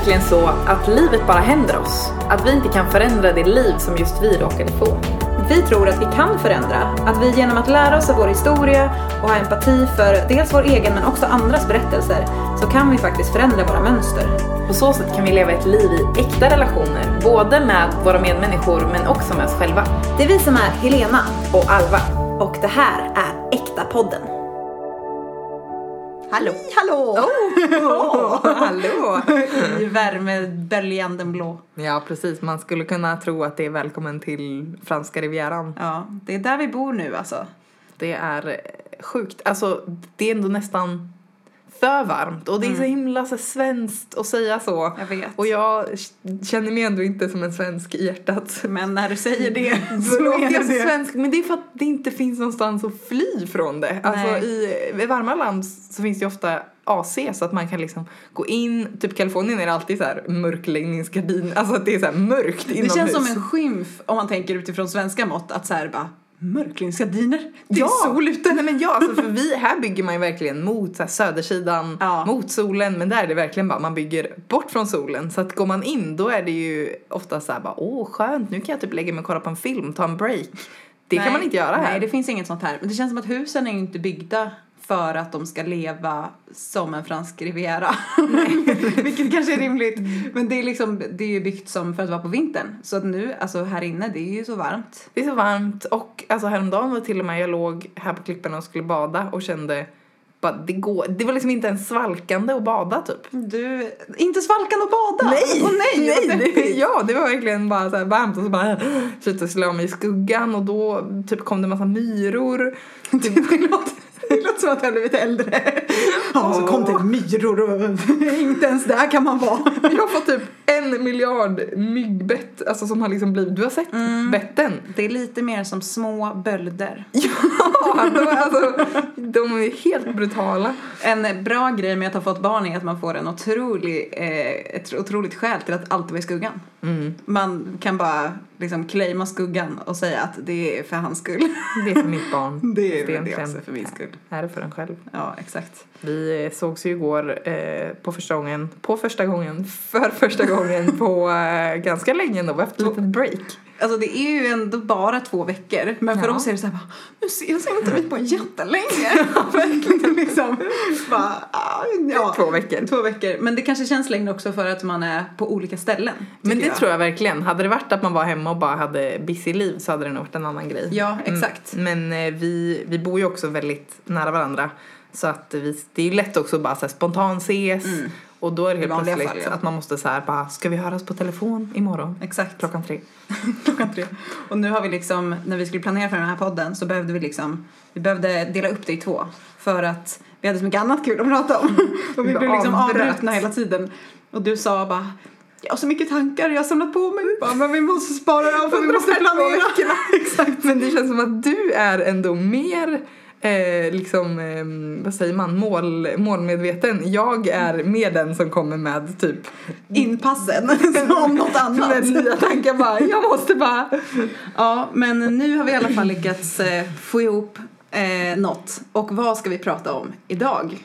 verkligen så att livet bara händer oss? Att vi inte kan förändra det liv som just vi råkade få? Vi tror att vi kan förändra. Att vi genom att lära oss av vår historia och ha empati för dels vår egen men också andras berättelser så kan vi faktiskt förändra våra mönster. På så sätt kan vi leva ett liv i äkta relationer, både med våra medmänniskor men också med oss själva. Det är vi som är Helena Och Alva. och det här är Äkta podden. Hallå! Hallå! Oh, hallå! I värmeböljanden blå. Ja, precis. Man skulle kunna tro att det är välkommen till franska rivieran. Ja, det är där vi bor nu alltså. Det är sjukt. Alltså, det är ändå nästan för varmt och det är så himla så svenskt att säga så. Jag vet. Och jag känner mig ändå inte som en svensk i hjärtat. Men när du säger det så låter är jag det. svensk, men det är för att det inte finns någonstans att fly från det. Alltså i, i varma land så finns det ofta AC så att man kan liksom gå in, typ Kalifornien är det alltid så här mörkläggningsgardin, alltså att det är så mörkt Det inomhus. känns som en skymf om man tänker utifrån svenska mått att så här bara mörklingsgardiner, det är Ja. sol ute. Nej men ja, alltså för vi, här bygger man ju verkligen mot så här, södersidan, Ja. mot solen, men där är det verkligen bara man bygger bort från solen. Så att går man in då är det ju ofta så här bara åh skönt, nu kan jag typ lägga mig och kolla på en film, ta en break. Det kan Nej, man inte göra här. Nej, det finns inget sånt här. Men det känns som att husen är ju inte byggda för att de ska leva som en fransk riviera. Vilket kanske är rimligt. Men det är liksom, det är ju byggt som för att vara på vintern. Så att nu, alltså här inne, det är ju så varmt. Det är så varmt och alltså häromdagen var till och med jag låg här på klippan och skulle bada och kände bara det går, det var liksom inte ens svalkande att bada typ. Du, inte svalkan och bada! Nej! Åh, nej! nej det, ja, det var verkligen bara så här varmt och så bara försökte slå mig i skuggan och då typ kom det massa myror. Låter som att jag har blivit äldre. Ja, så kom det myror och inte ens där kan man vara. Jag har fått typ en miljard myggbett, alltså som har liksom blivit, du har sett betten? Det är lite mer som små bölder. Ja, de, är alltså, de är helt brutala. En bra grej med att ha fått barn är att man får en otrolig, eh, ett otroligt skäl till att alltid vara i skuggan. Man kan bara liksom claima skuggan och säga att det är för hans skull. Det är för mitt barn. Det är det också för min skull. Här är för en själv. Ja, exakt. Vi eh, sågs ju igår eh, på första gången, på första gången, för första gången på eh, ganska länge ändå, efter ett litet break. Alltså det är ju ändå bara två veckor. Men för Ja. oss är det så här bara, nu ses inte vi på jättelänge. Verkligen liksom. Bara, ah, ja. Två veckor. Två veckor. Men det kanske känns längre också för att man är på olika ställen. Men tycker det tror jag verkligen. Hade det varit att man var hemma och bara hade busy liv så hade det nog varit en annan grej. Ja, exakt. Mm. Men eh, vi, vi bor ju också väldigt nära varandra. Så att vi, det är ju lätt också att bara så spontant ses. Och då är det helt Mm. plötsligt fall, ja. att man måste så här bara, ska vi höras på telefon imorgon? Exakt. Klockan tre. klockan tre. Och nu har vi liksom, när vi skulle planera för den här podden så behövde vi liksom, vi behövde dela upp det i två. För att vi hade så mycket annat kul att prata om. Och vi Vi blev liksom avbrutna hela tiden. Och du sa bara, jag har så mycket tankar, jag har samlat på mig. Bara, men vi måste spara dem för vi måste planera. Exakt. Men det känns som att du är ändå mer Eh, liksom, eh, vad säger man, mål, målmedveten. Jag är mer den som kommer med typ Inpassen, om något annat. med nya tankar bara, jag måste bara Ja, men nu har vi i alla fall lyckats eh, få ihop eh, något. Och vad ska vi prata om idag?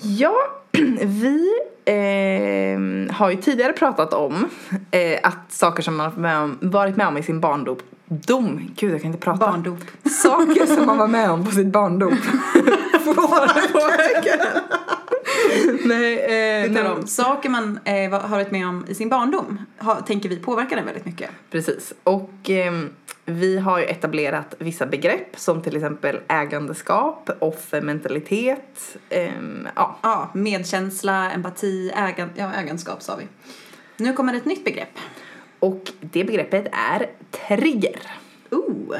Ja, vi eh, har ju tidigare pratat om eh, att saker som man med om, varit med om i sin barndom Dom, gud jag kan inte prata. Barndop. Saker som man var med om på sitt barndop. nej, eh, nej, om. Saker man eh, har varit med om i sin barndom har, tänker vi påverkar den väldigt mycket. Precis. Och ehm, vi har ju etablerat vissa begrepp som till exempel ägandeskap, offermentalitet, ehm, ja, Ja, medkänsla, empati, ägan, ja, ägandskap sa vi. Nu kommer ett nytt begrepp. och det begreppet är trigger. Ooh.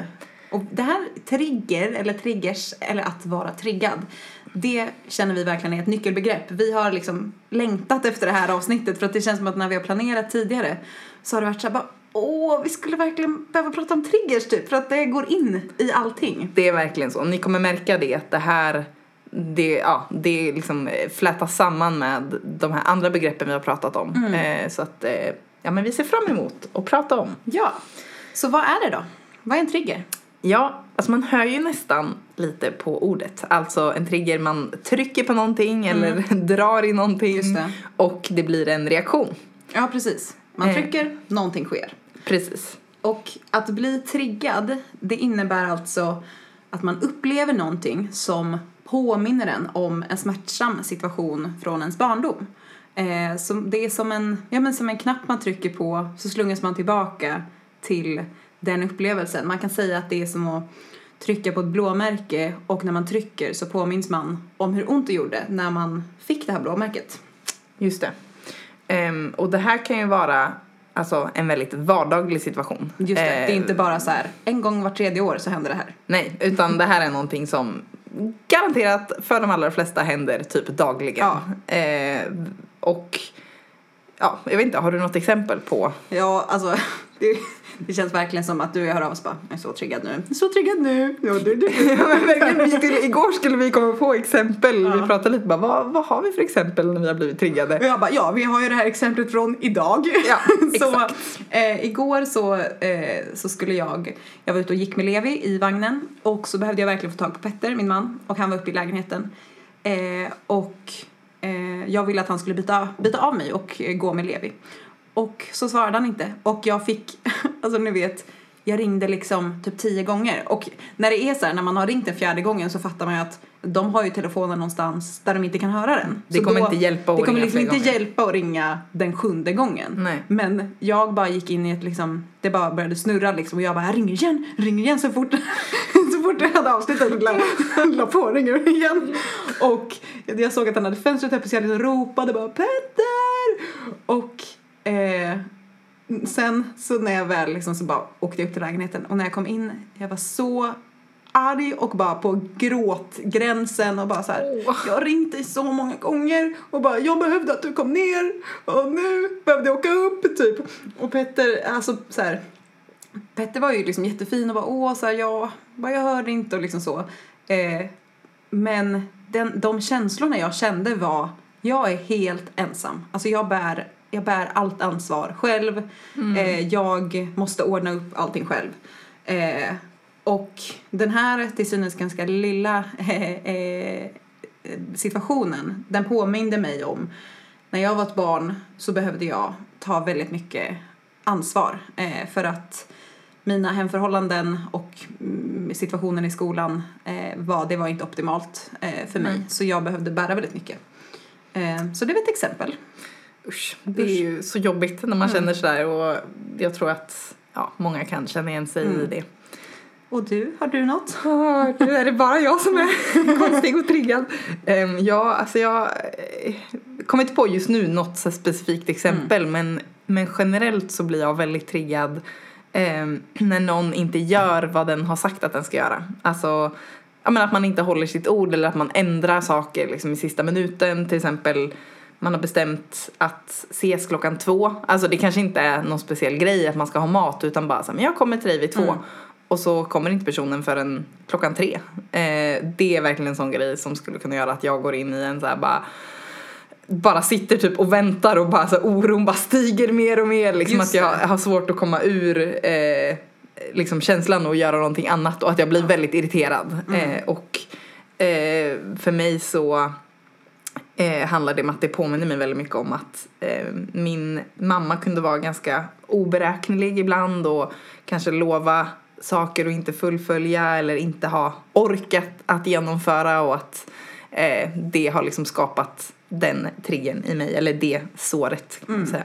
Och det här trigger, eller triggers, eller att vara triggad, det känner vi verkligen är ett nyckelbegrepp. Vi har liksom längtat efter det här avsnittet för att det känns som att när vi har planerat tidigare så har det varit så här bara Åh, vi skulle verkligen behöva prata om triggers typ för att det går in i allting. Det är verkligen så. Ni kommer märka det att det här det, ja, det liksom eh, flätas samman med de här andra begreppen vi har pratat om. Eh, så att, eh, ja men vi ser fram emot att prata om. Ja, så vad är det då? Vad är en trigger? Ja, alltså man hör ju nästan lite på ordet. Alltså en trigger, man trycker på någonting eller drar i någonting Mm. Det. och det blir en reaktion. Ja, precis. Man Eh. trycker, någonting sker. Precis. Och att bli triggad, det innebär alltså att man upplever någonting som påminner en om en smärtsam situation från ens barndom. Eh, så det är som en, ja, men som en knapp man trycker på så slungas man tillbaka till den upplevelsen. Man kan säga att det är som att trycka på ett blåmärke och när man trycker så påminns man om hur ont det gjorde när man fick det här blåmärket. Just det. Ehm, och det här kan ju vara alltså, en väldigt vardaglig situation. Just det, det är Eh, inte bara så här en gång var tredje år så händer det här. Nej, utan det här är någonting som garanterat för de allra flesta händer typ dagligen. Ja. Eh, och ja, jag vet inte, har du något exempel på? Ja, alltså det, det känns verkligen som att du hör av oss bara, jag är så triggad nu, så triggad nu. Ja, du, du. Ja, men verkligen, vi skulle, igår skulle vi komma på exempel. Ja. Vi pratade lite bara, vad, vad har vi för exempel när vi har blivit triggade? Och jag bara, ja vi har ju det här exemplet från idag. Ja, så eh, igår så, eh, så skulle jag, jag var ute och gick med Levi i vagnen och så behövde jag verkligen få tag på Petter, min man, och han var uppe i lägenheten. Eh, och eh, jag ville att han skulle byta, byta av mig och eh, gå med Levi. Och så svarade han inte och jag fick, alltså ni vet, jag ringde liksom typ tio gånger och när det är så här, när man har ringt den fjärde gången så fattar man ju att de har ju telefonen någonstans där de inte kan höra den. Det Så kommer inte hjälpa att Det kommer liksom inte gånger. hjälpa att ringa den sjunde gången. Nej. Men jag bara gick in i ett liksom, det bara började snurra liksom och jag bara jag ringer igen, ringer igen så fort, så fort jag hade avslutat la, la på ringer igen. Och jag såg att han hade fönstret öppet så jag liksom ropade bara Petter! Och eh, sen så när jag väl liksom så bara åkte jag upp till lägenheten och när jag kom in jag var så arg och bara på gråtgränsen och bara så här. Åh. Jag har ringt dig så många gånger och bara jag behövde att du kom ner och nu behövde jag åka upp typ. Och Petter, alltså så här. Petter var ju liksom jättefin och bara åh så här, ja, bara jag hörde inte och liksom så. Eh, men den, de känslorna jag kände var, jag är helt ensam. Alltså jag bär, jag bär allt ansvar själv. Eh, jag måste ordna upp allting själv. Eh, och den här till synes ganska lilla eh, eh, situationen, den påminde mig om när jag var ett barn så behövde jag ta väldigt mycket ansvar eh, för att mina hemförhållanden och mm, situationen i skolan eh, var, det var inte optimalt för mig. Nej. Så jag behövde bära väldigt mycket. Så det var ett exempel. Usch, det är ju så jobbigt när man känner sådär och jag tror att ja, många kan känna igen sig i Mm. det. Och du, har du något? Nu är det bara jag som är konstig och triggad. Um, ja, alltså jag eh, kommer inte på just nu något så specifikt exempel men, men generellt så blir jag väldigt triggad ehm, när någon inte gör vad den har sagt att den ska göra. Alltså ja, men att man inte håller sitt ord eller att man ändrar saker liksom, i sista minuten. Till exempel man har bestämt att ses klockan två. Alltså det kanske inte är någon speciell grej att man ska ha mat utan bara så här, men jag kommer till dig vid två. Mm. Och så kommer inte personen förrän klockan tre. Eh, det är verkligen en sån grej som skulle kunna göra att jag går in i en så här bara bara sitter typ och väntar och bara så här, oron bara stiger mer och mer. Liksom Just att jag det. har svårt att komma ur eh, liksom känslan och göra någonting annat och att jag blir väldigt irriterad. Mm. Eh, och eh, för mig så eh, handlar det om att det påminner mig väldigt mycket om att eh, min mamma kunde vara ganska oberäknelig ibland och kanske lova saker och inte fullfölja eller inte ha orkat att genomföra och att eh, det har liksom skapat den triggern i mig, eller det såret kan man Mm. säga.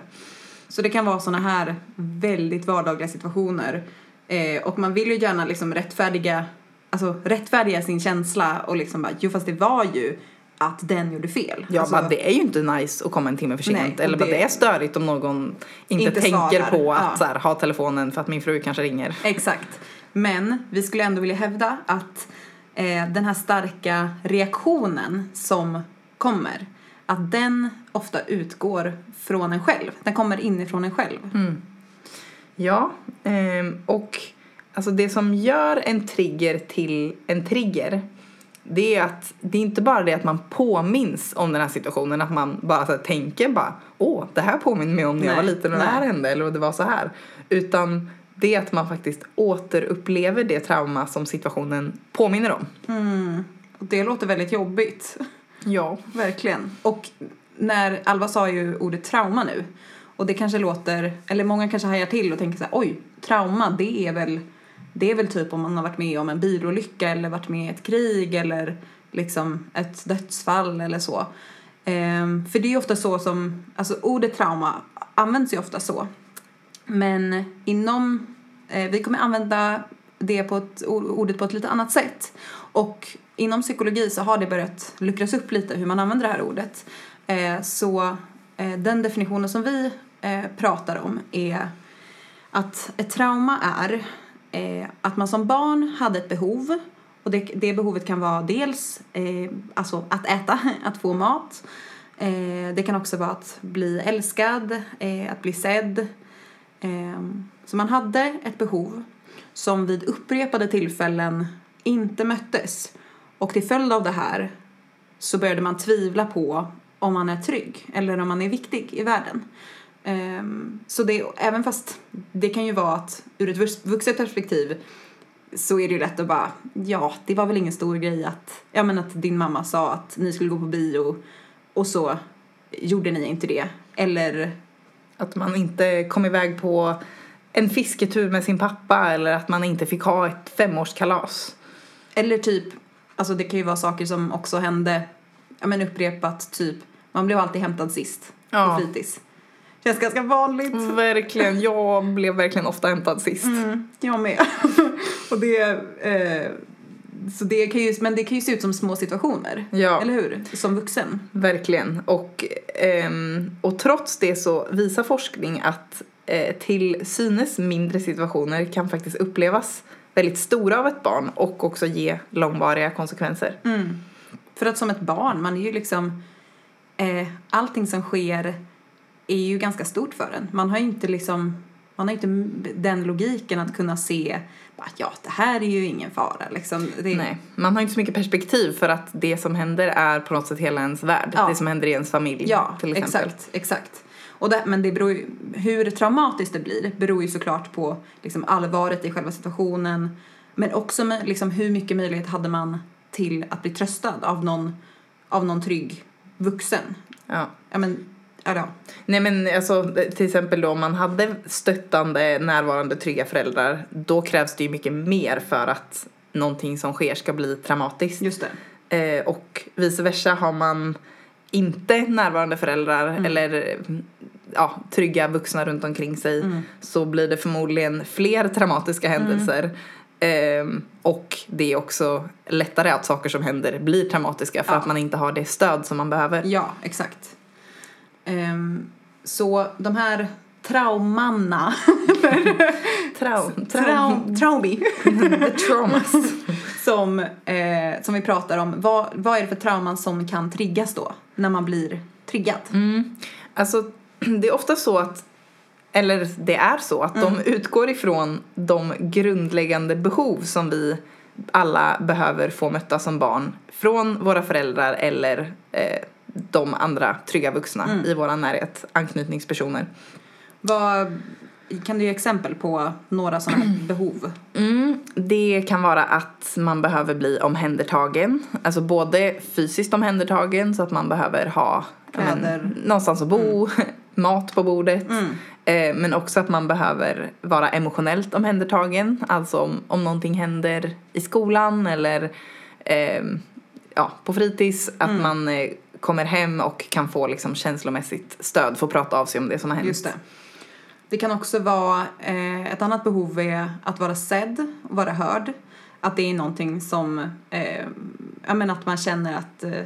Så det kan vara såna här väldigt vardagliga situationer. Eh, och man vill ju gärna liksom rättfärdiga, alltså rättfärdiga sin känsla och liksom bara, jo fast det var ju att den gjorde fel. Ja, alltså, bara det är ju inte nice att komma en timme för sent. Nej, eller bara det- det är störigt om någon inte, Inte tänker svarar. på att Ja. här, ha telefonen för att min fru kanske ringer. Exakt. Men vi skulle ändå vilja hävda att eh, den här starka reaktionen som kommer, att den ofta utgår från en själv. Den kommer inifrån en själv. Mm. Ja, ehm, och alltså det som gör en trigger till en trigger det är att det är inte bara det att man påminns om den här situationen, att man bara så tänker bara åh, det här påminner mig om när jag var Nej, liten och det nej. här hände eller det var så här. Utan det är att man faktiskt återupplever det trauma som situationen påminner om. Mm. Det låter väldigt jobbigt. Ja. Verkligen. Och när Alva sa ju ordet trauma nu. Och det kanske låter, eller många kanske hajar till och tänker så här, oj, trauma det är väl, det är väl typ om man har varit med om en bilolycka eller varit med i ett krig eller liksom ett dödsfall eller så. Ehm, för det är ju ofta så som, alltså ordet trauma används ju ofta så. Men inom, eh, vi kommer använda det på ett, ordet på ett lite annat sätt. Och inom psykologi så har det börjat luckras upp lite hur man använder det här ordet. Eh, så eh, den definitionen som vi eh, pratar om är att ett trauma är eh, att man som barn hade ett behov och det, det behovet kan vara dels eh, alltså att äta, att få mat. Eh, det kan också vara att bli älskad, eh, att bli sedd. Eh, så man hade ett behov som vid upprepade tillfällen inte möttes. Och till följd av det här så började man tvivla på om man är trygg eller om man är viktig i världen. Um, så det, även fast det kan ju vara att ur ett vuxet perspektiv så är det ju lätt att bara, ja, det var väl ingen stor grej att, ja men att din mamma sa att ni skulle gå på bio och så gjorde ni inte det. Eller att man inte kom iväg på en fisketur med sin pappa eller att man inte fick ha ett femårskalass. Eller typ, alltså det kan ju vara saker som också hände, ja men upprepat, typ man blev alltid hämtad sist ja. på fritids. Känns ganska vanligt. Verkligen, jag blev verkligen ofta hämtad sist. Mm, jag med. och det, eh, så det kan ju, men det kan ju se ut som små situationer. Ja. Eller hur? Som vuxen. Verkligen. Och, ehm, och trots det så visar forskning att eh, till synes mindre situationer kan faktiskt upplevas väldigt stora av ett barn och också ge långvariga konsekvenser. Mm. För att som ett barn, man är ju liksom eh, allting som sker är ju ganska stort för en. Man har inte liksom, man har inte den logiken att kunna se att ja, det här är ju ingen fara. Liksom, det... Nej, man har inte så mycket perspektiv för att det som händer är på något sätt hela ens värld. Ja. Det som händer i ens familj ja, till exempel. exakt, exakt. Och det, men det beror ju, hur traumatiskt det blir beror ju såklart på liksom, allvaret i själva situationen men också med, liksom, hur mycket möjlighet hade man till att bli tröstad av någon, av någon trygg vuxen. Ja. Ja men, ja Nej men alltså till exempel då om man hade stöttande, närvarande, trygga föräldrar då krävs det ju mycket mer för att någonting som sker ska bli traumatiskt. Just det. Eh, och vice versa har man inte närvarande föräldrar mm. eller ja, trygga vuxna runt omkring sig mm. så blir det förmodligen fler traumatiska händelser. Mm. Um, och det är också lättare att saker som händer blir traumatiska för ja. att man inte har det stöd som man behöver. Ja, exakt. Um, så de här traumanna Trau, trau, traumi The traumas som, eh, som vi pratar om. Vad, vad är det för trauman som kan triggas då när man blir triggad? Mm. Alltså det är ofta så att eller det är så att mm. de utgår ifrån de grundläggande behov som vi alla behöver få möta som barn från våra föräldrar eller eh, de andra trygga vuxna mm. i vår närhet, anknytningspersoner. Vad, kan du ge exempel på några sådana behov? Mm, det kan vara att man behöver bli omhändertagen, alltså både fysiskt omhändertagen så att man behöver ha men, någonstans att bo, mm. mat på bordet. Mm. Eh, men också att man behöver vara emotionellt omhändertagen. Alltså om, om någonting händer i skolan eller eh, ja, på fritids. Att mm. man eh, kommer hem och kan få liksom, känslomässigt stöd för att prata av sig om det som har hänt. Just det. Det kan också vara, eh, ett annat behov är att vara sedd och vara hörd. Att det är någonting som, eh, jag menar att man känner att eh,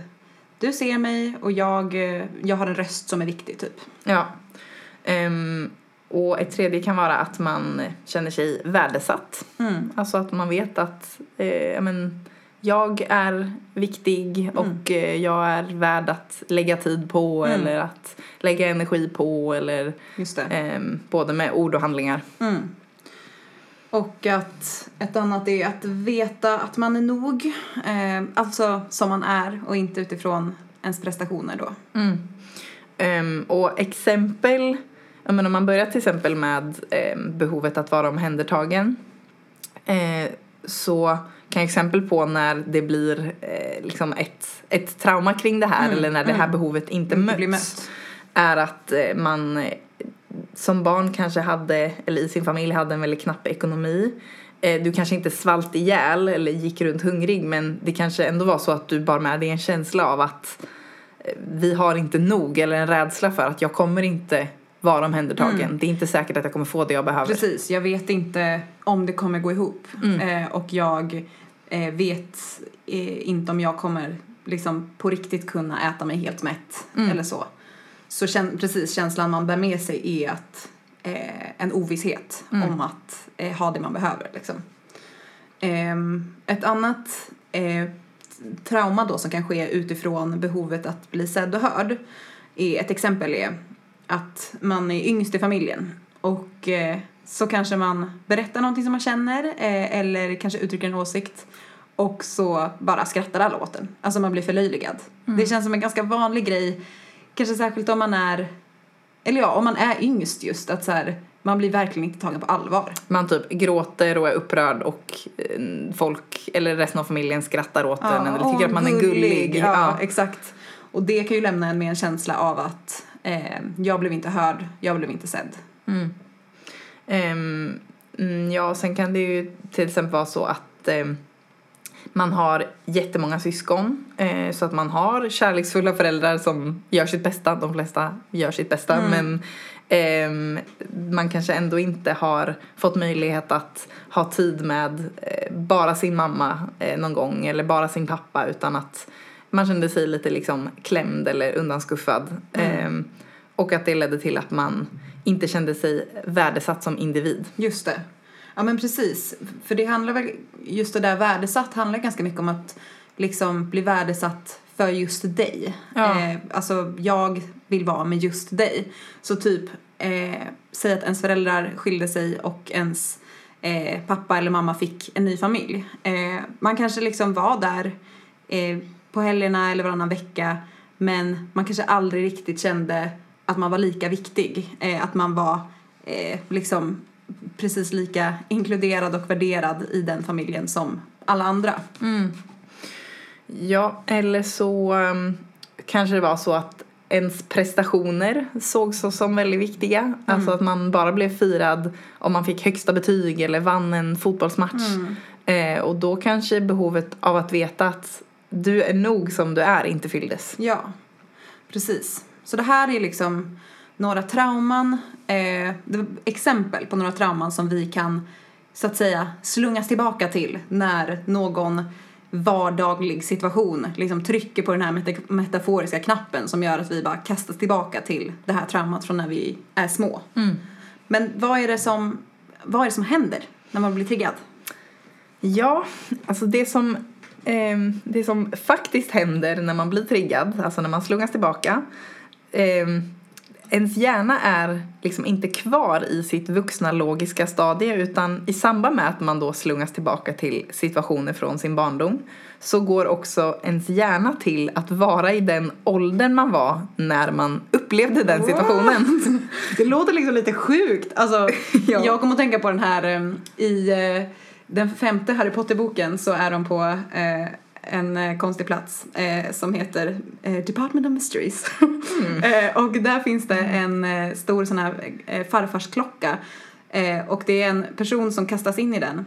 du ser mig och jag, eh, jag har en röst som är viktig typ. Ja. Um, och ett tredje kan vara att man känner sig värdesatt. Mm. Alltså att man vet att eh, men, jag är viktig mm. och eh, jag är värd att lägga tid på mm. eller att lägga energi på eller eh, både med ord och handlingar. Mm. Och att ett annat är att veta att man är nog, eh, alltså som man är och inte utifrån ens prestationer då. Um, och exempel men om man börjar till exempel med eh, behovet att vara omhändertagen eh, så kan exempel på när det blir eh, liksom ett, ett trauma kring det här Mm, eller när det här mm. behovet inte möts mött. är att eh, man eh, som barn kanske hade, eller i sin familj hade en väldigt knapp ekonomi. Eh, Du kanske inte svalt ihjäl eller gick runt hungrig men det kanske ändå var så att du bar med dig en känsla av att eh, vi har inte nog eller en rädsla för att jag kommer inte vara omhändertagen. Det är inte säkert att jag kommer få det jag behöver. Precis, jag vet inte om det kommer gå ihop. Mm. Eh, och jag eh, vet eh, inte om jag kommer liksom på riktigt kunna äta mig helt mätt Mm. eller så. Så kän, precis, känslan man bär med sig är att eh, en ovisshet Mm. om att eh, ha det man behöver liksom. Ehm, ett annat eh, trauma då som kan ske utifrån behovet att bli sedd och hörd är ett exempel är att man är yngst i familjen och eh, så kanske man berättar någonting som man känner eh, eller kanske uttrycker en åsikt och så bara skrattar alla åt den. Alltså man blir förlöjligad. Det känns som en ganska vanlig grej, kanske särskilt om man är, eller ja, om man är yngst just, att så här, man blir verkligen inte tagen på allvar. Man typ gråter och är upprörd och eh, folk, eller resten av familjen skrattar åt en eller tycker att man är gullig. Ja, Ja. exakt. Och det kan ju lämna en med en känsla av att eh, jag blev inte hörd, jag blev inte sedd. Mm. Mm, ja, sen kan det ju till exempel vara så att ehm, man har jättemånga syskon eh, så att man har kärleksfulla föräldrar som gör sitt bästa. De flesta gör sitt bästa Mm. men ehm, man kanske ändå inte har fått möjlighet att ha tid med eh, bara sin mamma eh, någon gång eller bara sin pappa utan att man kände sig lite liksom klämd eller undanskuffad. Ehm, och att det ledde till att man inte kände sig värdesatt som individ. Just det. Ja men precis. För det handlar väl, just det där värdesatt handlar ganska mycket om att liksom bli värdesatt för just dig. Ja. Eh, alltså jag vill vara med just dig. Så typ, eh, säg att ens föräldrar skilde sig och ens eh, pappa eller mamma fick en ny familj. Eh, man kanske liksom var där eh, på helgerna eller varannan vecka men man kanske aldrig riktigt kände att man var lika viktig. Eh, att man var eh, liksom precis lika inkluderad och värderad i den familjen som alla andra. Ja, eller så um, kanske det var så att ens prestationer sågs som väldigt viktiga. Alltså att man bara blev firad om man fick högsta betyg eller vann en fotbollsmatch. Eh, och då kanske behovet av att veta att du är nog som du är inte fylldes. Ja, precis. Så det här är liksom några trauman, eh, exempel på några trauman som vi kan så att säga slungas tillbaka till när någon vardaglig situation liksom trycker på den här meta- metaforiska knappen som gör att vi bara kastas tillbaka till det här traumat från när vi är små. Men vad är det som, vad är det som händer när man blir triggad? Ja, alltså det som, ehm, det som faktiskt händer när man blir triggad, alltså när man slungas tillbaka, ehm, ens hjärna är liksom inte kvar i sitt vuxna logiska stadie utan i samband med att man då slungas tillbaka till situationer från sin barndom så går också ens hjärna till att vara i den åldern man var när man upplevde den situationen. Det låter liksom lite sjukt. Alltså, Ja. Jag kommer att tänka på den här um, i eh, den femte Harry Potter-boken så är de på eh, en eh, konstig plats eh, som heter eh, Department of Mysteries. eh, och där finns det en eh, stor sån här farfarsklocka och det är en person som kastas in i den.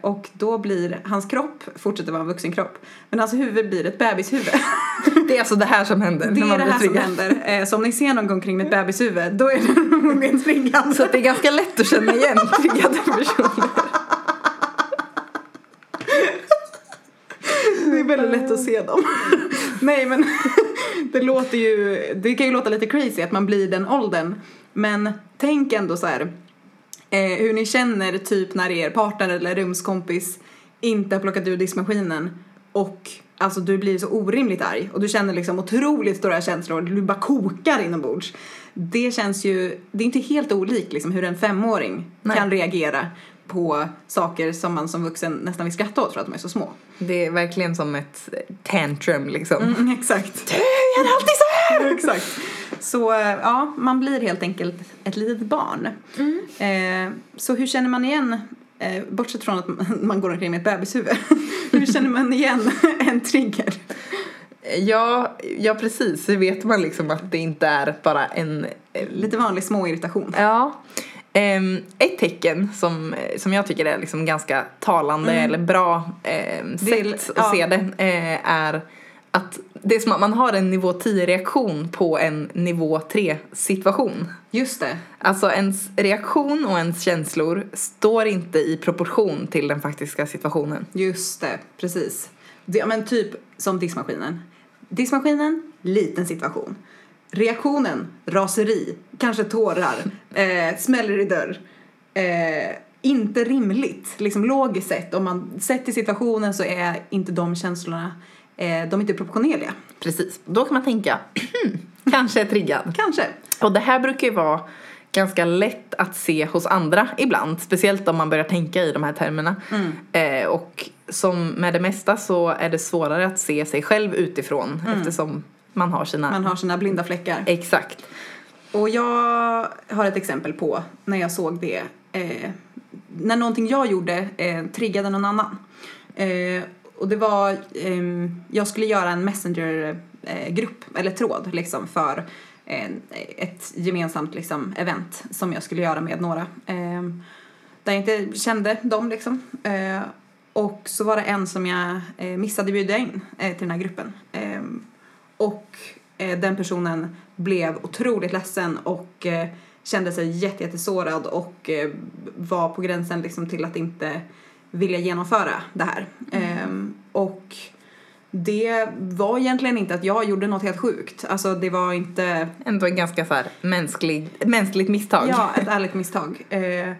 Och då blir hans kropp fortsätter vara en vuxen kropp men hans huvud blir ett bebishuvud. Det är alltså det här som händer Det är det här som triggad. händer. Eh, så om ni ser någon gång kring med ett bebishuvud, då är det förmodligen triggad. Så det är ganska lätt att känna igen triggade personer. Det är väldigt lätt att se dem. Nej men det låter ju, det kan ju låta lite crazy att man blir den åldern. Men tänk ändå så här eh, hur ni känner typ när er partner eller rumskompis inte har plockat ur diskmaskinen och alltså du blir så orimligt arg och du känner liksom otroligt stora känslor och du bara kokar inombords. Det känns ju, det är inte helt olikt liksom hur en femåring Nej. kan reagera på saker som man som vuxen nästan vill skratta åt för att de är så små. Det är verkligen som ett tantrum liksom. Mm, exakt. Du gör alltid så här! Exakt. Så eh, ja, man blir helt enkelt ett litet barn. Eh, så hur känner man igen, eh, bortsett från att man- går omkring med ett bebishuvud, hur känner man igen en trigger? Ja, ja precis. Så vet man liksom att det inte är bara en... eh, Lite vanlig småirritation. Ja. Ehm, ett tecken som, som jag tycker är liksom ganska talande eller bra Det är- sätt ja. att se det eh, är att det är som att man har en nivå 10 reaktion på en nivå 3 situation. Just det. Alltså ens reaktion och ens känslor står inte i proportion till den faktiska situationen. Just det, precis. Det, ja, men typ som diskmaskinen. Diskmaskinen, liten situation. Reaktionen, raseri, kanske tårar, eh, smäller i dörr. Eh, inte rimligt, liksom logiskt sett. Om man sett i situationen så är inte de känslorna, eh, de är inte proportionerliga. Precis. Då kan man tänka, kanske är triggad. Kanske. Och det här brukar ju vara ganska lätt att se hos andra ibland. Speciellt om man börjar tänka i de här termerna. Eh, och som med det mesta så är det svårare att se sig själv utifrån eftersom man har sina... Man har sina blinda fläckar. Exakt. Och jag har ett exempel på när jag såg det. Eh, när någonting jag gjorde eh, triggade någon annan. Eh, och det var, ehm, jag skulle göra en messenger-grupp, eller tråd liksom för eh, ett gemensamt liksom, event som jag skulle göra med några. ehm, där jag inte kände dem liksom. Eh, och så var det en som jag eh, missade bjuda in eh, till den här gruppen. Och eh, den personen blev otroligt ledsen och eh, kände sig jätte, jättesårad och eh, var på gränsen liksom till att inte vilja genomföra det här. Ehm, och det var egentligen inte att jag gjorde något helt sjukt. Alltså det var inte Ändå en ganska så här mänsklig, mänskligt misstag. Ja, ett ärligt misstag. Eh,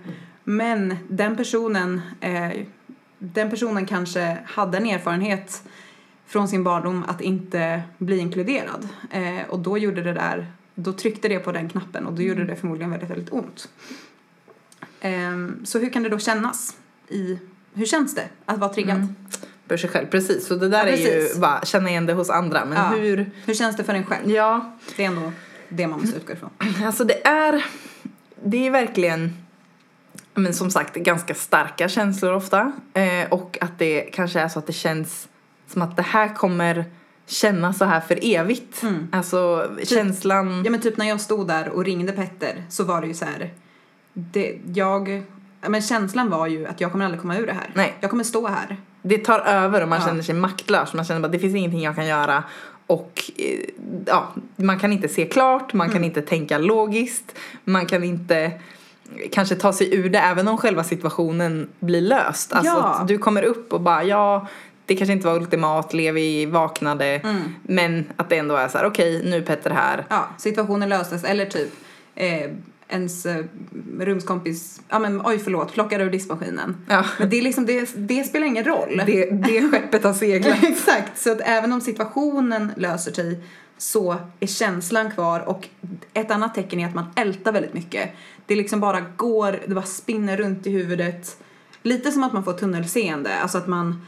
men den personen, eh, den personen kanske hade en erfarenhet från sin barndom att inte bli inkluderad. Eh, och då gjorde det där, då tryckte det på den knappen och då gjorde det förmodligen väldigt, väldigt ont. Eh, så hur kan det då kännas i, hur känns det att vara triggad? Mm. För sig själv, precis. Så det där Ja, är ju bara känna igen det hos andra. Men Ja. hur... Hur känns det för en själv? Ja, Det är ändå det man måste utgå ifrån. Alltså det är, det är verkligen, men som sagt, ganska starka känslor ofta. Eh, och att det kanske är så att det känns som att det här kommer kännas så här för evigt. Mm. Alltså känslan, Ja men typ när jag stod där och ringde Petter så var det ju så här. Det, jag, ja, men känslan var ju att jag kommer aldrig komma ur det här. Nej. Jag kommer stå här. det tar över och man Ja. känner sig maktlös. Man känner bara det finns ingenting jag kan göra. Och eh, ja, man kan inte se klart, man Mm. kan inte tänka logiskt, man kan inte kanske ta sig ur det även om själva situationen blir löst. Alltså Ja. att du kommer upp och bara ja, det kanske inte var ultimat, Levi vaknade, Mm. men att det ändå är så här okej nu är Petter här. Ja, situationen löstes. Eller typ eh, ens eh, rumskompis, ja men oj förlåt, plockade ur diskmaskinen. Ja. Men det är liksom, det, det spelar ingen roll. Det, det skeppet har seglat. Exakt, så att även om situationen löser sig så är känslan kvar och ett annat tecken är att man ältar väldigt mycket. Det liksom bara går, det bara spinner runt i huvudet. Lite som att man får tunnelseende, alltså att man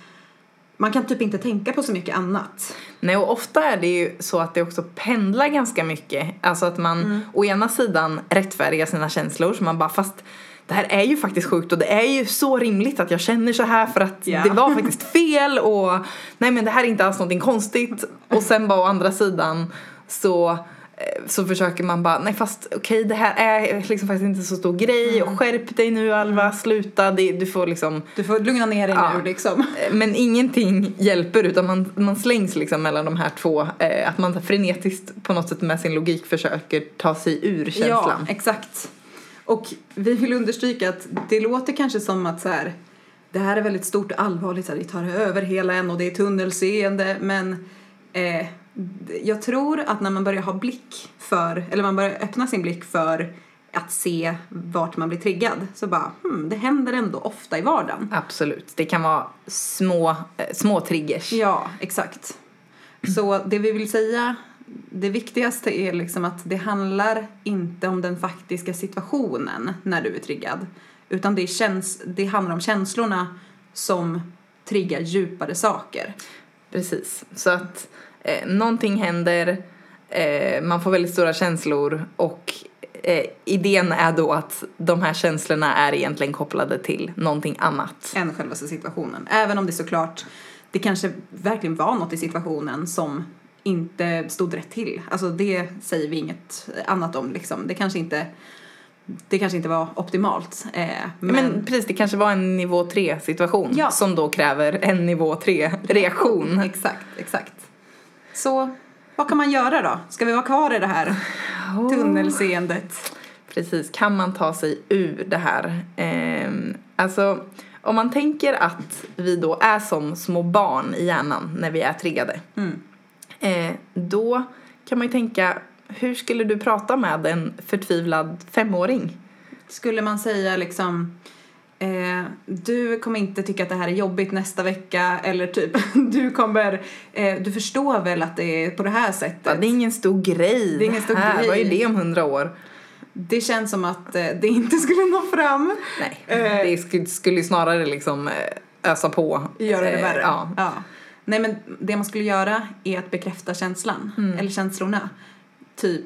man kan typ inte tänka på så mycket annat. Nej, och ofta är det ju så att det också pendlar ganska mycket. Alltså att man Mm. å ena sidan rättfärdigar sina känslor så man bara fast det här är ju faktiskt sjukt och det är ju så rimligt att jag känner så här för att Ja. det var faktiskt fel och nej men det här är inte alls någonting konstigt. Och sen bara å andra sidan så så försöker man bara, nej fast okej det här är liksom faktiskt inte så stor grej Mm. och skärp dig nu Alva, sluta, det, du får liksom Du får lugna ner dig Ja. nu liksom. men ingenting hjälper utan man, man slängs liksom mellan de här två. Eh, att man frenetiskt på något sätt med sin logik försöker ta sig ur Ja, känslan. exakt. Och vi vill understryka att det låter kanske som att så här, det här är väldigt stort och allvarligt, så här, det tar över hela en och det är tunnelseende, men eh, jag tror att när man börjar ha blick för, eller man börjar öppna sin blick för att se vart man blir triggad, så bara, hmm, det händer ändå ofta i vardagen. Absolut. Det kan vara små, eh, små triggers. Ja, exakt. Så det vi vill säga, det viktigaste är liksom att det handlar inte om den faktiska situationen när du är triggad. Utan det, känns, det handlar om känslorna som triggar djupare saker. Precis. Så att eh, någonting händer eh, man får väldigt stora känslor och eh, idén är då att de här känslorna är egentligen kopplade till någonting annat. än själva situationen. Även om det såklart, det kanske verkligen var något i situationen som inte stod rätt till. Alltså det säger vi inget annat om liksom. Det kanske inte, det kanske inte var optimalt. Eh, men, Men, precis, det kanske var en nivå 3 situation Ja. som då kräver en nivå 3 reaktion. exakt, exakt. Så vad kan man göra då? Ska vi vara kvar i det här tunnelseendet? Precis, kan man ta sig ur det här? Ehm, alltså, om man tänker att vi då är som små barn i hjärnan när vi är triggade. Mm. Eh, då kan man ju tänka, hur skulle du prata med en förtvivlad femåring? Skulle man säga liksom eh, du kommer inte tycka att det här är jobbigt nästa vecka eller typ du kommer, eh, du förstår väl att det är på det här sättet. Ja, det är ingen stor grej. Det är ingen stor här. grej. Vad är det om hundra år? Det känns som att eh, det inte skulle nå fram. Nej, Eh. det skulle, skulle snarare liksom eh, ösa på. Göra det Eh, värre. Ja. Nej men det man skulle göra är att bekräfta känslan, Mm. eller känslorna. Typ,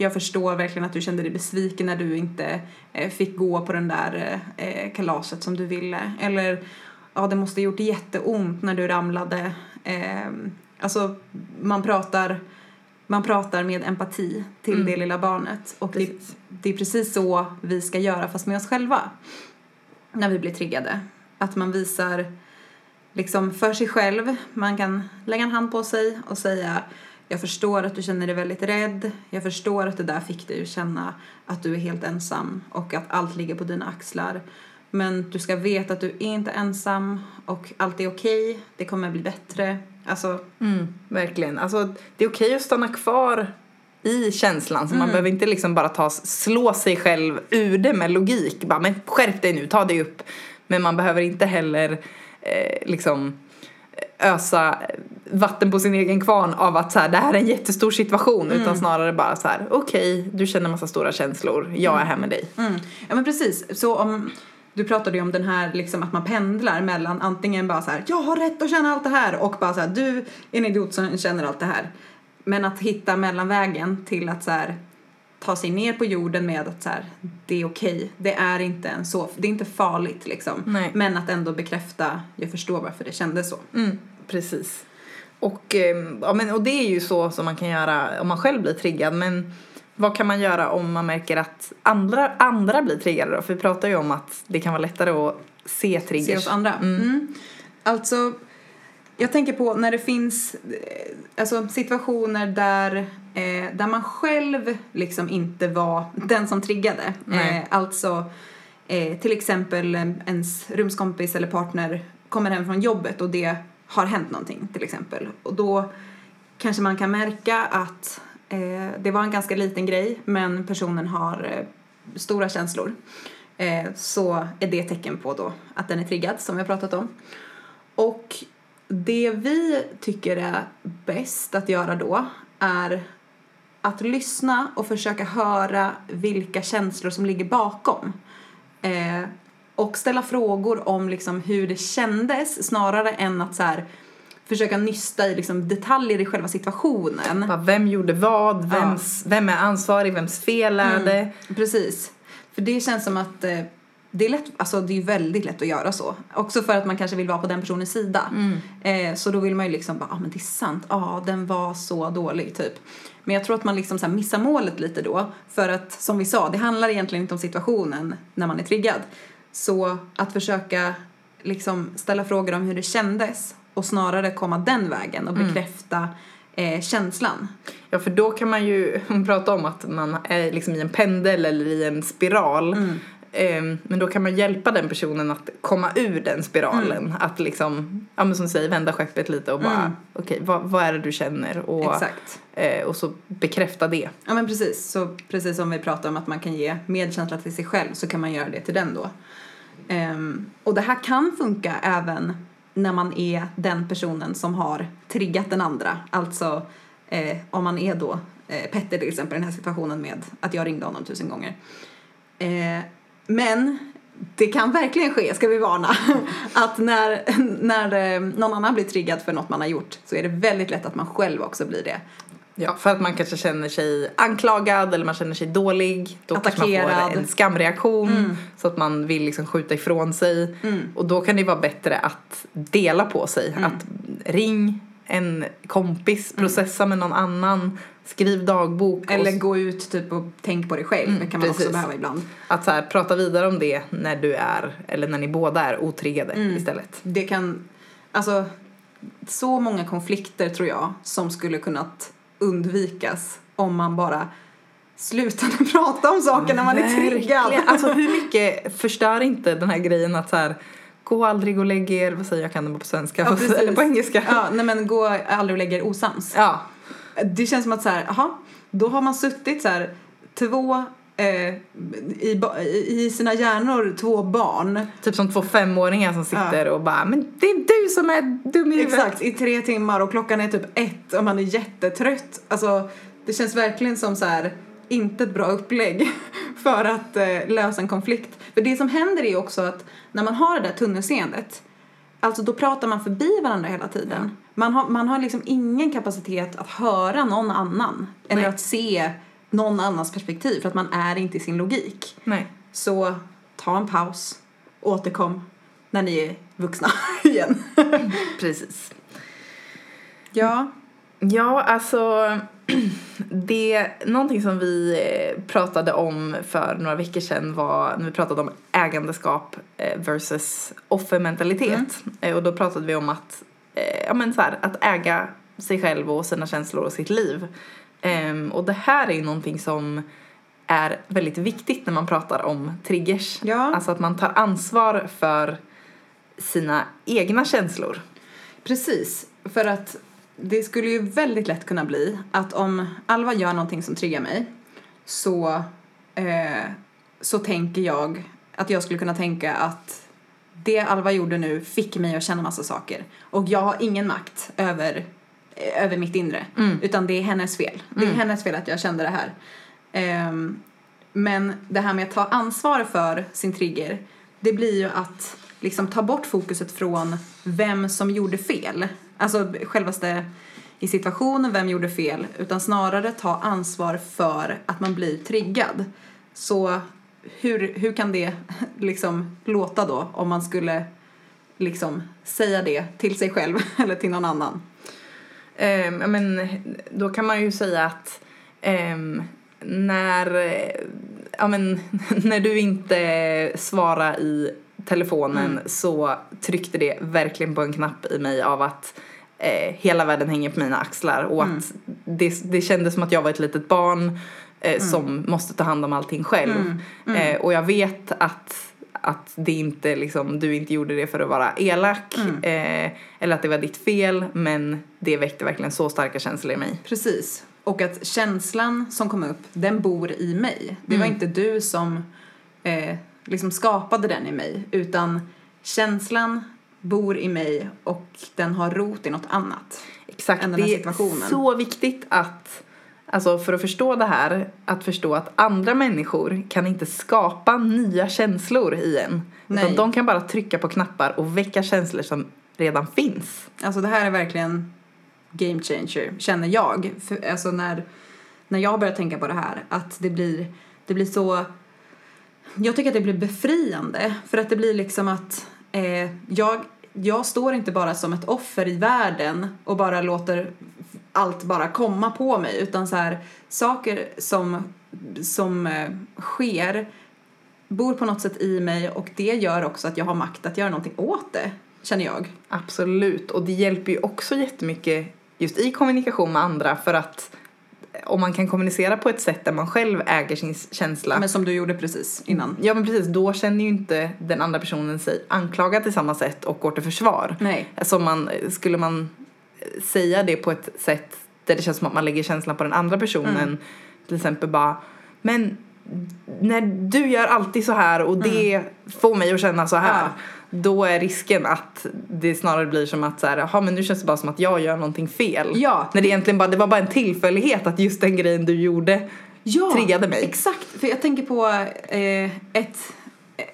jag förstår verkligen att du kände dig besviken när du inte eh, fick gå på den där eh, kalaset som du ville. Eller, ja det måste ha gjort jätteont när du ramlade. Eh, alltså, man pratar, man pratar med empati till Mm. det lilla barnet. Och det, det är precis så vi ska göra fast med oss själva. När vi blir triggade. Att man visar liksom för sig själv. Man kan lägga en hand på sig och säga jag förstår att du känner dig väldigt rädd. Jag förstår att det där fick dig att känna att du är helt ensam och att allt ligger på dina axlar. Men du ska veta att du är inte ensam och allt är okej. Det kommer bli bättre. Alltså, Mm, verkligen. Alltså, det är okej att stanna kvar i känslan. Så man Mm. behöver inte liksom bara ta, slå sig själv ur det med logik. Bara, men skärp dig nu, ta dig upp. Men man behöver inte heller eh, liksom ösa vatten på sin egen kvarn av att så här, det här är en jättestor situation. Mm. Utan snarare bara så här, okej, du känner massa stora känslor, jag är här med dig. Mm. Ja men precis. Så om, du pratade ju om den här liksom att man pendlar mellan antingen bara så här, jag har rätt att känna allt det här och bara så här, du är en idiot som känner allt det här. Men att hitta mellanvägen till att så här ta sig ner på jorden med att så här, det är okej, det är inte en så, det är inte farligt liksom. Nej. Men att ändå bekräfta, jag förstår varför det kändes så. Mm, precis. Och, eh, ja, men, och det är ju så som man kan göra om man själv blir triggad. Men vad kan man göra om man märker att andra, andra blir triggade då? För vi pratar ju om att det kan vara lättare att se triggers. Se hos andra. Mm. Alltså, jag tänker på när det finns eh, alltså, situationer där, eh, där man själv liksom inte var den som triggade. Eh, alltså, eh, till exempel ens rumskompis eller partner kommer hem från jobbet och det har hänt någonting till exempel. Och då kanske man kan märka att eh, det var en ganska liten grej men personen har eh, stora känslor. Eh, så är det ett tecken på då att den är triggad som vi har pratat om. Och det vi tycker är bäst att göra då är att lyssna och försöka höra vilka känslor som ligger bakom. Eh, och ställa frågor om liksom hur det kändes snarare än att så här, försöka nysta i liksom detaljer i själva situationen. Vem gjorde vad? Vems, Vem är ansvarig? Vems fel är Mm. det? Precis. För det känns som att eh, det är lätt, alltså det är väldigt lätt att göra så. Också för att man kanske vill vara på den personens sida. Eh, så då vill man ju liksom bara, ja ah, men det är sant, ja ah, den var så dålig typ. Men jag tror att man liksom så missar målet lite då. För att som vi sa, det handlar egentligen inte om situationen när man är triggad. Så att försöka liksom ställa frågor om hur det kändes och snarare komma den vägen och bekräfta eh, känslan. Ja, för då kan man ju prata om att man är liksom i en pendel eller i en spiral. Mm. Ehm, Men då kan man hjälpa den personen att komma ur den spiralen. Mm. Att liksom, ja men som du säger, vända skeppet lite och bara, Mm. okej, vad, vad är det du känner? Och, eh, och så bekräfta det. Ja men precis, så precis som vi pratade om att man kan ge medkänsla till sig själv så kan man göra det till den då. Um, och det här kan funka även när man är den personen som har triggat den andra. Alltså eh, om man är då eh, Petter till exempel i den här situationen med att jag ringde honom tusen gånger. Eh, men det kan verkligen ske, ska vi varna, att när, när eh, någon annan blir triggad för något man har gjort så är det väldigt lätt att man själv också blir det. Ja, för att man kanske känner sig anklagad eller man känner sig dålig. Då kanske man Attackerad. får en skamreaktion så att man vill liksom skjuta ifrån sig. Och då kan det vara bättre att dela på sig. Att ring en kompis, processa med någon annan, skriv dagbok. och Eller gå ut typ och tänk på dig själv. det kan man också precis. behöva ibland. Att så här, prata vidare om det när du är, eller när ni båda är otriggade istället. Det kan, alltså så många konflikter tror jag som skulle kunnat undvikas om man bara slutade prata om saker när man är triggad. Alltså hur mycket förstör inte den här grejen att så här, gå aldrig och lägg er, vad säger jag, kan det på svenska, Ja, precis. eller på engelska. Ja, nej men gå aldrig och lägg er osams. Ja. Det känns som att så här, jaha, då har man suttit så här två eh, i, i sina hjärnor två barn. Typ som två femåringar som sitter och bara, men det är du som är dum i huvudet. Exakt, i tre timmar och klockan är typ ett och man är jättetrött. Alltså, det känns verkligen som så här, inte ett bra upplägg för att eh, lösa en konflikt. För det som händer är också att när man har det där tunnelseendet, alltså då pratar man förbi varandra hela tiden. Man, har, man har liksom ingen kapacitet att höra någon annan eller Nej. att se någon annans perspektiv för att man är inte i sin logik. Nej. Så ta en paus, återkom när ni är vuxna igen. Precis. Ja. Ja, alltså det, någonting som vi eh, pratade om för några veckor sedan var när vi pratade om ägandeskap eh, versus offermentalitet. Eh, Och då pratade vi om att, ja men så här, att äga sig själv och sina känslor och sitt liv. Ehm, Och det här är ju någonting som är väldigt viktigt när man pratar om triggers. Ja. Alltså att man tar ansvar för sina egna känslor. Precis, för att det skulle ju väldigt lätt kunna bli att om Alva gör någonting som triggar mig så, eh, så tänker jag att jag skulle kunna tänka att det Alva gjorde nu fick mig att känna massa saker och jag har ingen makt över, över mitt inre utan det är hennes fel. Det är hennes fel att jag kände det här. Ehm, men det här med att ta ansvar för sin trigger, det blir ju att liksom ta bort fokuset från vem som gjorde fel. Alltså självaste i situationen, vem gjorde fel, utan snarare ta ansvar för att man blir triggad. Så hur, hur kan det liksom låta då om man skulle liksom säga det till sig själv eller till någon annan? Ja, men då kan man ju säga att ehm, när, eh, ja, men, när du inte svarar i telefonen så tryckte det verkligen på en knapp i mig av att eh, hela världen hänger på mina axlar och att det, det kändes som att jag var ett litet barn eh, som måste ta hand om allting själv. Eh, och jag vet att att det inte liksom, du inte gjorde det för att vara elak eh, eller att det var ditt fel men det väckte verkligen så starka känslor i mig. Precis. Och att känslan som kom upp, den bor i mig. Det var inte du som eh, liksom skapade den i mig, utan känslan bor i mig och den har rot i något annat. Exakt, än den här det situationen. är så viktigt att Alltså för att förstå det här, att förstå att andra människor kan inte skapa nya känslor i en. Nej. Utan de kan bara trycka på knappar och väcka känslor som redan finns. Alltså det här är verkligen game changer, känner jag. För, alltså när, när jag börjar tänka på det här, att det blir, det blir så... Jag tycker att det blir befriande, för att det blir liksom att eh, jag, jag står inte bara som ett offer i världen och bara låter allt bara komma på mig, utan så här, saker som, som eh, sker bor på något sätt i mig och det gör också att jag har makt att göra någonting åt det, känner jag. Absolut, och det hjälper ju också jättemycket just i kommunikation med andra för att om man kan kommunicera på ett sätt där man själv äger sin känsla Men som du gjorde precis innan. Ja men precis, då känner ju inte den andra personen sig anklagad till samma sätt och går till försvar. Nej. Som man, skulle man säga det på ett sätt där det känns som att man lägger känslan på den andra personen. Mm. Till exempel bara, men när du gör alltid så här och det får mig att känna så här. Mm. Ja. Då är risken att det snarare blir som att så här, jaha men nu känns det bara som att jag gör någonting fel. Ja. När det egentligen bara, det var bara en tillfällighet att just den grejen du gjorde ja, triggade mig. Exakt, för jag tänker på eh, ett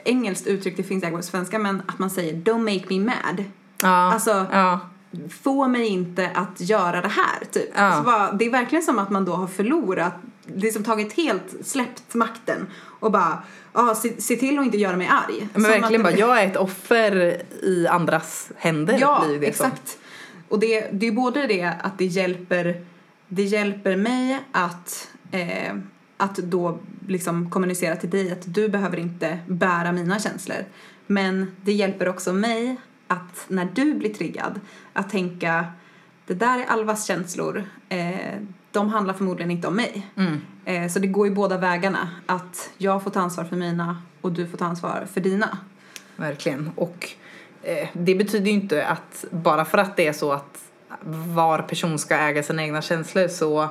engelskt uttryck, det finns säkert på svenska, men att man säger don't make me mad. Ja. Alltså, ja. Få mig inte att göra det här typ. Ja. Så bara, det är verkligen som att man då har förlorat, liksom tagit helt, släppt makten och bara, ja se, se till att inte göra mig arg. Men Som verkligen att bara, det- jag är ett offer i andras händer. Ja, blir det som. exakt. Och det, det är både det att det hjälper, det hjälper mig att, eh, att då liksom kommunicera till dig att du behöver inte bära mina känslor. Men det hjälper också mig att när du blir triggad att tänka det där är Alvas känslor, eh, de handlar förmodligen inte om mig. Mm. Eh, så det går ju båda vägarna, att jag får ta ansvar för mina och du får ta ansvar för dina. Verkligen. Och eh, det betyder ju inte att bara för att det är så att var person ska äga sina egna känslor så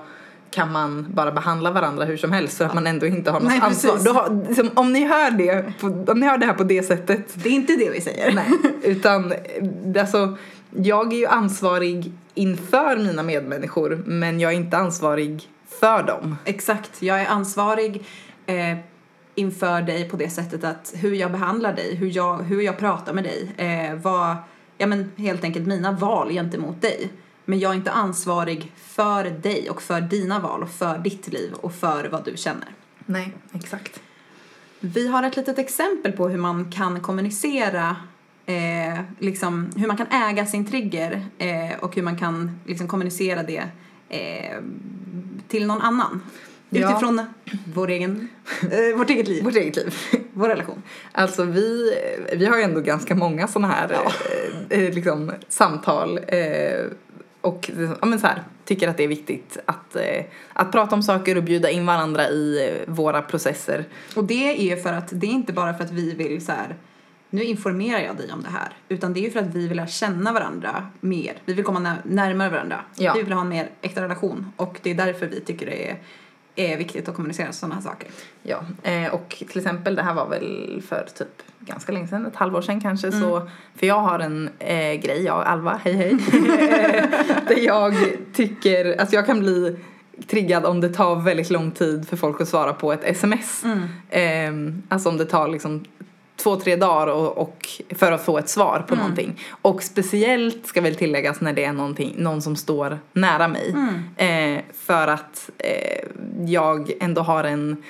kan man bara behandla varandra hur som helst för att man ändå inte har något Nej, ansvar. Då liksom, om, ni hör det om ni hör det här på det sättet Det är inte det vi säger. Nej, utan eh, alltså, jag är ju ansvarig inför mina medmänniskor men jag är inte ansvarig för dem. Exakt, jag är ansvarig eh, inför dig på det sättet att hur jag behandlar dig, hur jag, hur jag pratar med dig, eh, vad, ja men helt enkelt mina val gentemot dig. Men jag är inte ansvarig för dig och för dina val och för ditt liv och för vad du känner. Nej, exakt. Vi har ett litet exempel på hur man kan kommunicera eh, liksom, hur man kan äga sin trigger eh, och hur man kan liksom, kommunicera det eh, till någon annan. Ja. Utifrån vår egen, eh, vårt eget liv, Vårt eget liv. vår relation. Alltså vi, vi har ju ändå ganska många sådana här Ja. eh, eh, liksom, samtal eh, och ja, men så här, tycker att det är viktigt att, eh, att prata om saker och bjuda in varandra i eh, våra processer. Och det är ju för att det är inte bara för att vi vill så här nu informerar jag dig om det här. Utan det är ju för att vi vill lära känna varandra mer. Vi vill komma när- närmare varandra. Ja. Vi vill ha en mer äkta relation. Och det är därför vi tycker det är, är viktigt att kommunicera sådana här saker. Ja, eh, och till exempel det här var väl för typ ganska länge sedan, ett halvår sedan kanske så, för jag har en eh, grej, jag och Alva, hej hej, där jag tycker, alltså jag kan bli triggad om det tar väldigt lång tid för folk att svara på ett sms. Eh, alltså om det tar liksom två, tre dagar och, och för att få ett svar på någonting. Och speciellt ska väl tilläggas när det är någon som står nära mig. Eh, för att eh, jag ändå har en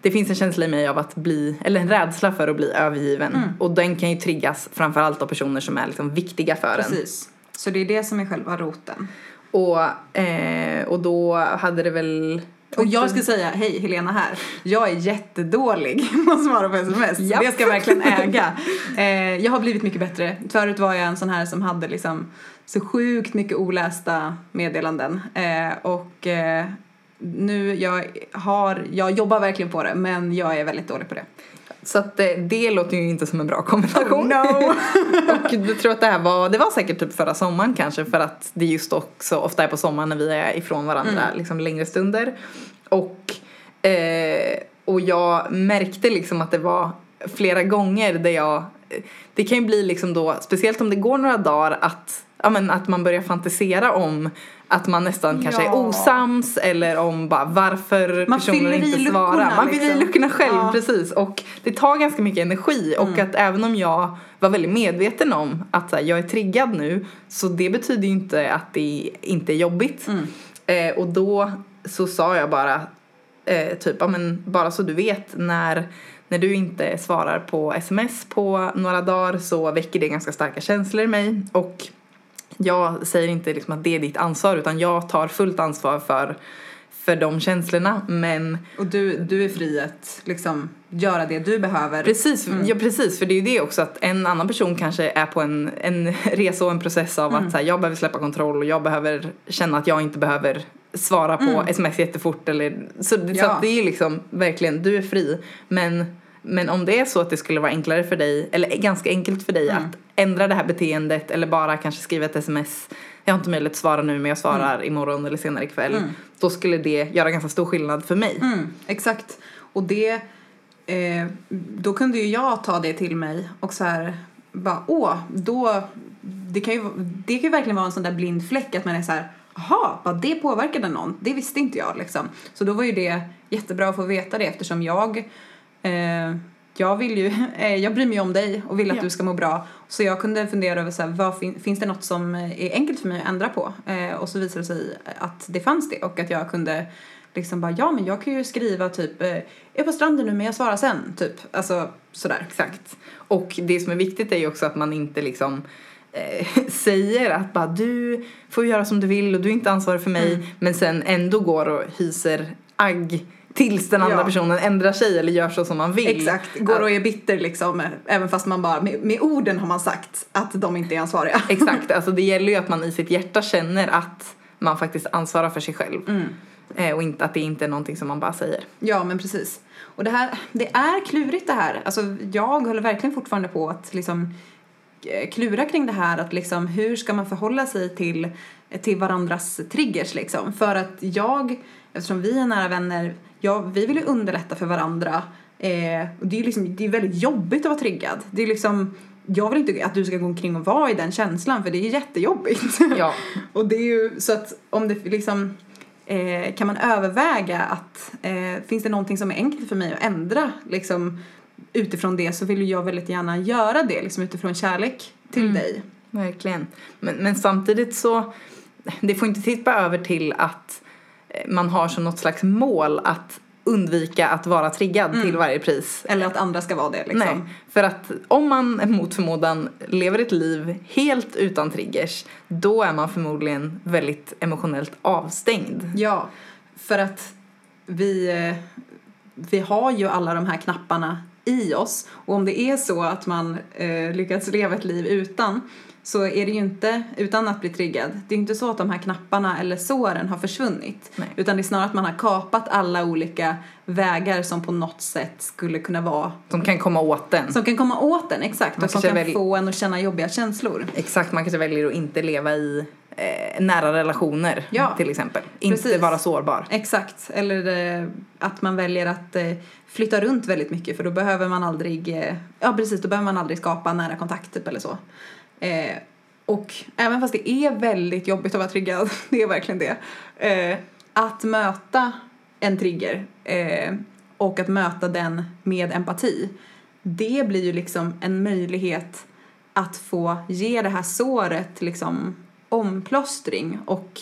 det finns en känsla i mig av att bli, eller en rädsla för att bli övergiven. Och den kan ju triggas framförallt av personer som är liksom viktiga för en. Precis. Så det är det som är själva roten. Och, eh, och då hade det väl... Och jag ska säga, hej Helena här. Jag är jättedålig på att svara på sms. Japp. Det ska jag verkligen äga. Eh, jag har blivit mycket bättre. Förut var jag en sån här som hade liksom så sjukt mycket olästa meddelanden. Eh, och eh, nu, jag har, jag jobbar verkligen på det men jag är väldigt dålig på det. Så att det, det låter ju inte som en bra kombination. Oh, no. och jag tror att det här var, det var säkert typ förra sommaren kanske för att det just också ofta är på sommaren när vi är ifrån varandra liksom längre stunder. Och, eh, och jag märkte liksom att det var flera gånger där jag, det kan ju bli liksom då, speciellt om det går några dagar att, ja men att man börjar fantisera om att man nästan kanske är Ja. osams eller om bara varför Man i inte luckorna, svarar. Man fyller i liksom. luckorna själv, Ja. precis. Och det tar ganska mycket energi och att även om jag var väldigt medveten om att här, jag är triggad nu så det betyder ju inte att det inte är jobbigt. Eh, och då så sa jag bara eh, typ, ja men bara så du vet när när du inte svarar på sms på några dagar så väcker det ganska starka känslor i mig och jag säger inte liksom att det är ditt ansvar utan jag tar fullt ansvar för, för de känslorna men Och du, du är fri att liksom göra det du behöver. Precis, ja, precis, för det är ju det också att en annan person kanske är på en, en resa och en process av att så här, jag behöver släppa kontroll och jag behöver känna att jag inte behöver svara på sms jättefort eller så, så Ja. att det är liksom verkligen, du är fri men men om det är så att det skulle vara enklare för dig, eller ganska enkelt för dig att ändra det här beteendet eller bara kanske skriva ett sms jag har inte möjlighet att svara nu men jag svarar imorgon eller senare ikväll. Då skulle det göra ganska stor skillnad för mig. Mm, exakt. Och det, eh, då kunde ju jag ta det till mig och så här, bara åh, då, det kan ju, det kan ju verkligen vara en sån där blind fläck att man är så här, jaha, vad det påverkade någon, det visste inte jag liksom. Så då var ju det jättebra att få veta det eftersom jag, eh, jag vill ju, eh, jag bryr mig om dig och vill att Ja. du ska må bra. Så jag kunde fundera över så här, vad fin- finns det något som är enkelt för mig att ändra på? Eh, och så visade det sig att det fanns det och att jag kunde liksom bara, ja men jag kan ju skriva typ, eh, jag är på stranden nu men jag svarar sen, typ. Alltså sådär. Exakt. Och det som är viktigt är ju också att man inte liksom eh, säger att bara du får göra som du vill och du är inte ansvarig för mig Mm. men sen ändå går och hyser agg tills den andra Ja. personen ändrar sig eller gör så som man vill. Exakt, går och är bitter liksom, även fast man bara, med, med orden har man sagt att de inte är ansvariga. Exakt, alltså det gäller ju att man i sitt hjärta känner att man faktiskt ansvarar för sig själv. Mm. Eh, och inte att det inte är någonting som man bara säger. Ja, men precis. Och det här, det är klurigt det här. Alltså, jag håller verkligen fortfarande på att liksom eh, klura kring det här att liksom hur ska man förhålla sig till, till varandras triggers liksom. För att jag, eftersom vi är nära vänner, jag, vi vill ju underlätta för varandra. Eh, och det är ju liksom, det är väldigt jobbigt att vara triggad. Det är liksom, jag vill inte att du ska gå omkring och vara i den känslan för det är jättejobbigt. Ja, Och det är ju så att om det liksom eh, kan man överväga att eh, finns det någonting som är enkelt för mig att ändra liksom utifrån det så vill jag väldigt gärna göra det liksom utifrån kärlek till Mm. dig. verkligen. Men, men samtidigt så, det får inte tippa över till att man har som något slags mål att undvika att vara triggad till varje pris. Eller att andra ska vara det liksom. Nej, för att om man mot förmodan lever ett liv helt utan triggers då är man förmodligen väldigt emotionellt avstängd. Ja, för att vi, eh, vi har ju alla de här knapparna i oss och om det är så att man eh, lyckats leva ett liv utan så är det ju inte, utan att bli triggad, det är inte så att de här knapparna eller såren har försvunnit. Nej. Utan det är snarare att man har kapat alla olika vägar som på något sätt skulle kunna vara, Som kan komma åt den. som kan komma åt en, exakt, Man och som kan väl- få en att känna jobbiga känslor. Exakt, man kanske väljer att inte leva i eh, nära relationer Ja, till exempel. Inte precis. vara sårbar. Exakt, eller eh, att man väljer att eh, flytta runt väldigt mycket för då behöver man aldrig, eh, ja precis, då behöver man aldrig skapa nära kontakt typ eller så. Eh, och även fast det är väldigt jobbigt att vara triggad, det är verkligen det, eh, att möta en trigger eh, och att möta den med empati, det blir ju liksom en möjlighet att få ge det här såret liksom omplåstring och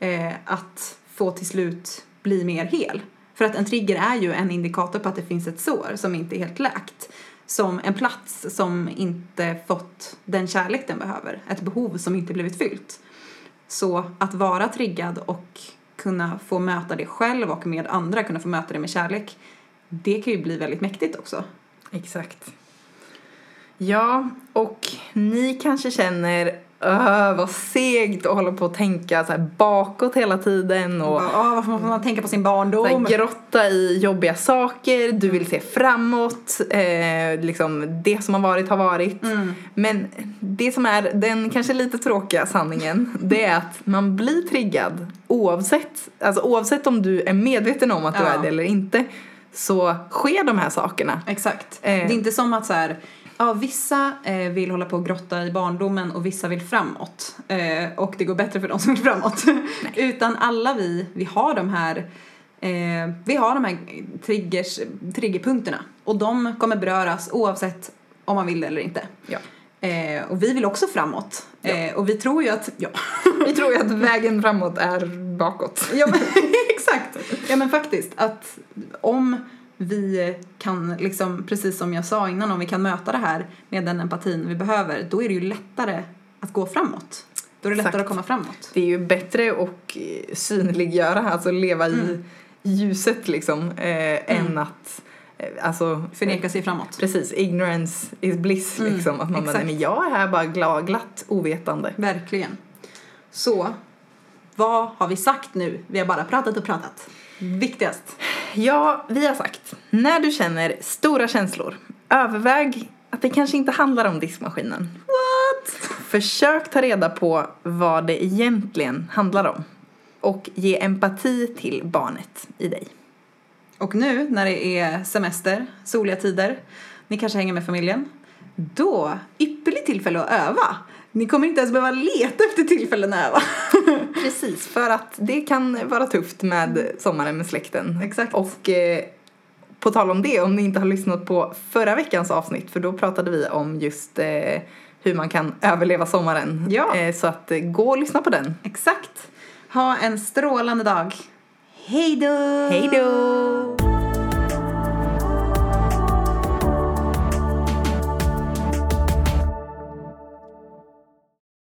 eh, att få till slut bli mer hel. För att en trigger är ju en indikator på att det finns ett sår som inte är helt läkt. Som en plats som inte fått den kärlek den behöver. Ett behov som inte blivit fyllt. Så att vara triggad och kunna få möta det själv och med andra, kunna få möta det med kärlek, det kan ju bli väldigt mäktigt också. Exakt. Ja, och ni kanske känner Öh, vad segt att hålla på och tänka så bakåt hela tiden och Ja, varför måste man tänka på sin så barndom? grotta i jobbiga saker, du vill se framåt, eh, liksom det som har varit har varit. Mm. Men det som är den kanske lite tråkiga sanningen, det är att man blir triggad oavsett, alltså oavsett om du är medveten om att du Ja. är det eller inte, så sker de här sakerna. Exakt. Eh. Det är inte som att så här, ja, vissa eh, vill hålla på och grotta i barndomen och vissa vill framåt. Eh, och det går bättre för de som vill framåt. Utan alla vi, vi har de här eh, vi har de här triggers, triggerpunkterna och de kommer beröras oavsett om man vill det eller inte. Ja. Eh, och vi vill också framåt. Ja. Eh, och vi tror ju att, ja, Vi tror ju att vägen framåt är bakåt. Ja men exakt. Ja men faktiskt att om vi kan liksom, precis som jag sa innan, om vi kan möta det här med den empatin vi behöver, då är det ju lättare att gå framåt. Då är det lättare Exakt. att komma framåt. Det är ju bättre att synliggöra, alltså leva i Mm. ljuset liksom, eh, än att eh, Alltså, Förneka sig framåt. Precis, ignorance is bliss Mm, liksom. Att man bara, exakt. men jag är här bara glad, glatt ovetande. Verkligen. Så, vad har vi sagt nu? Vi har bara pratat och pratat. Viktigast. Ja, vi har sagt, när du känner stora känslor, överväg att det kanske inte handlar om diskmaskinen. What? Försök ta reda på vad det egentligen handlar om. Och ge empati till barnet i dig. Och nu när det är semester, soliga tider, ni kanske hänger med familjen, då ypperligt tillfälle att öva. Ni kommer inte ens behöva leta efter tillfällen att öva. Precis, för att det kan vara tufft med sommaren med släkten. Exakt. Och eh, på tal om det, om ni inte har lyssnat på förra veckans avsnitt, för då pratade vi om just eh, hur man kan överleva sommaren. Ja. Eh, så att eh, gå och lyssna på den. Exakt. Ha en strålande dag. Hej då! Hej då!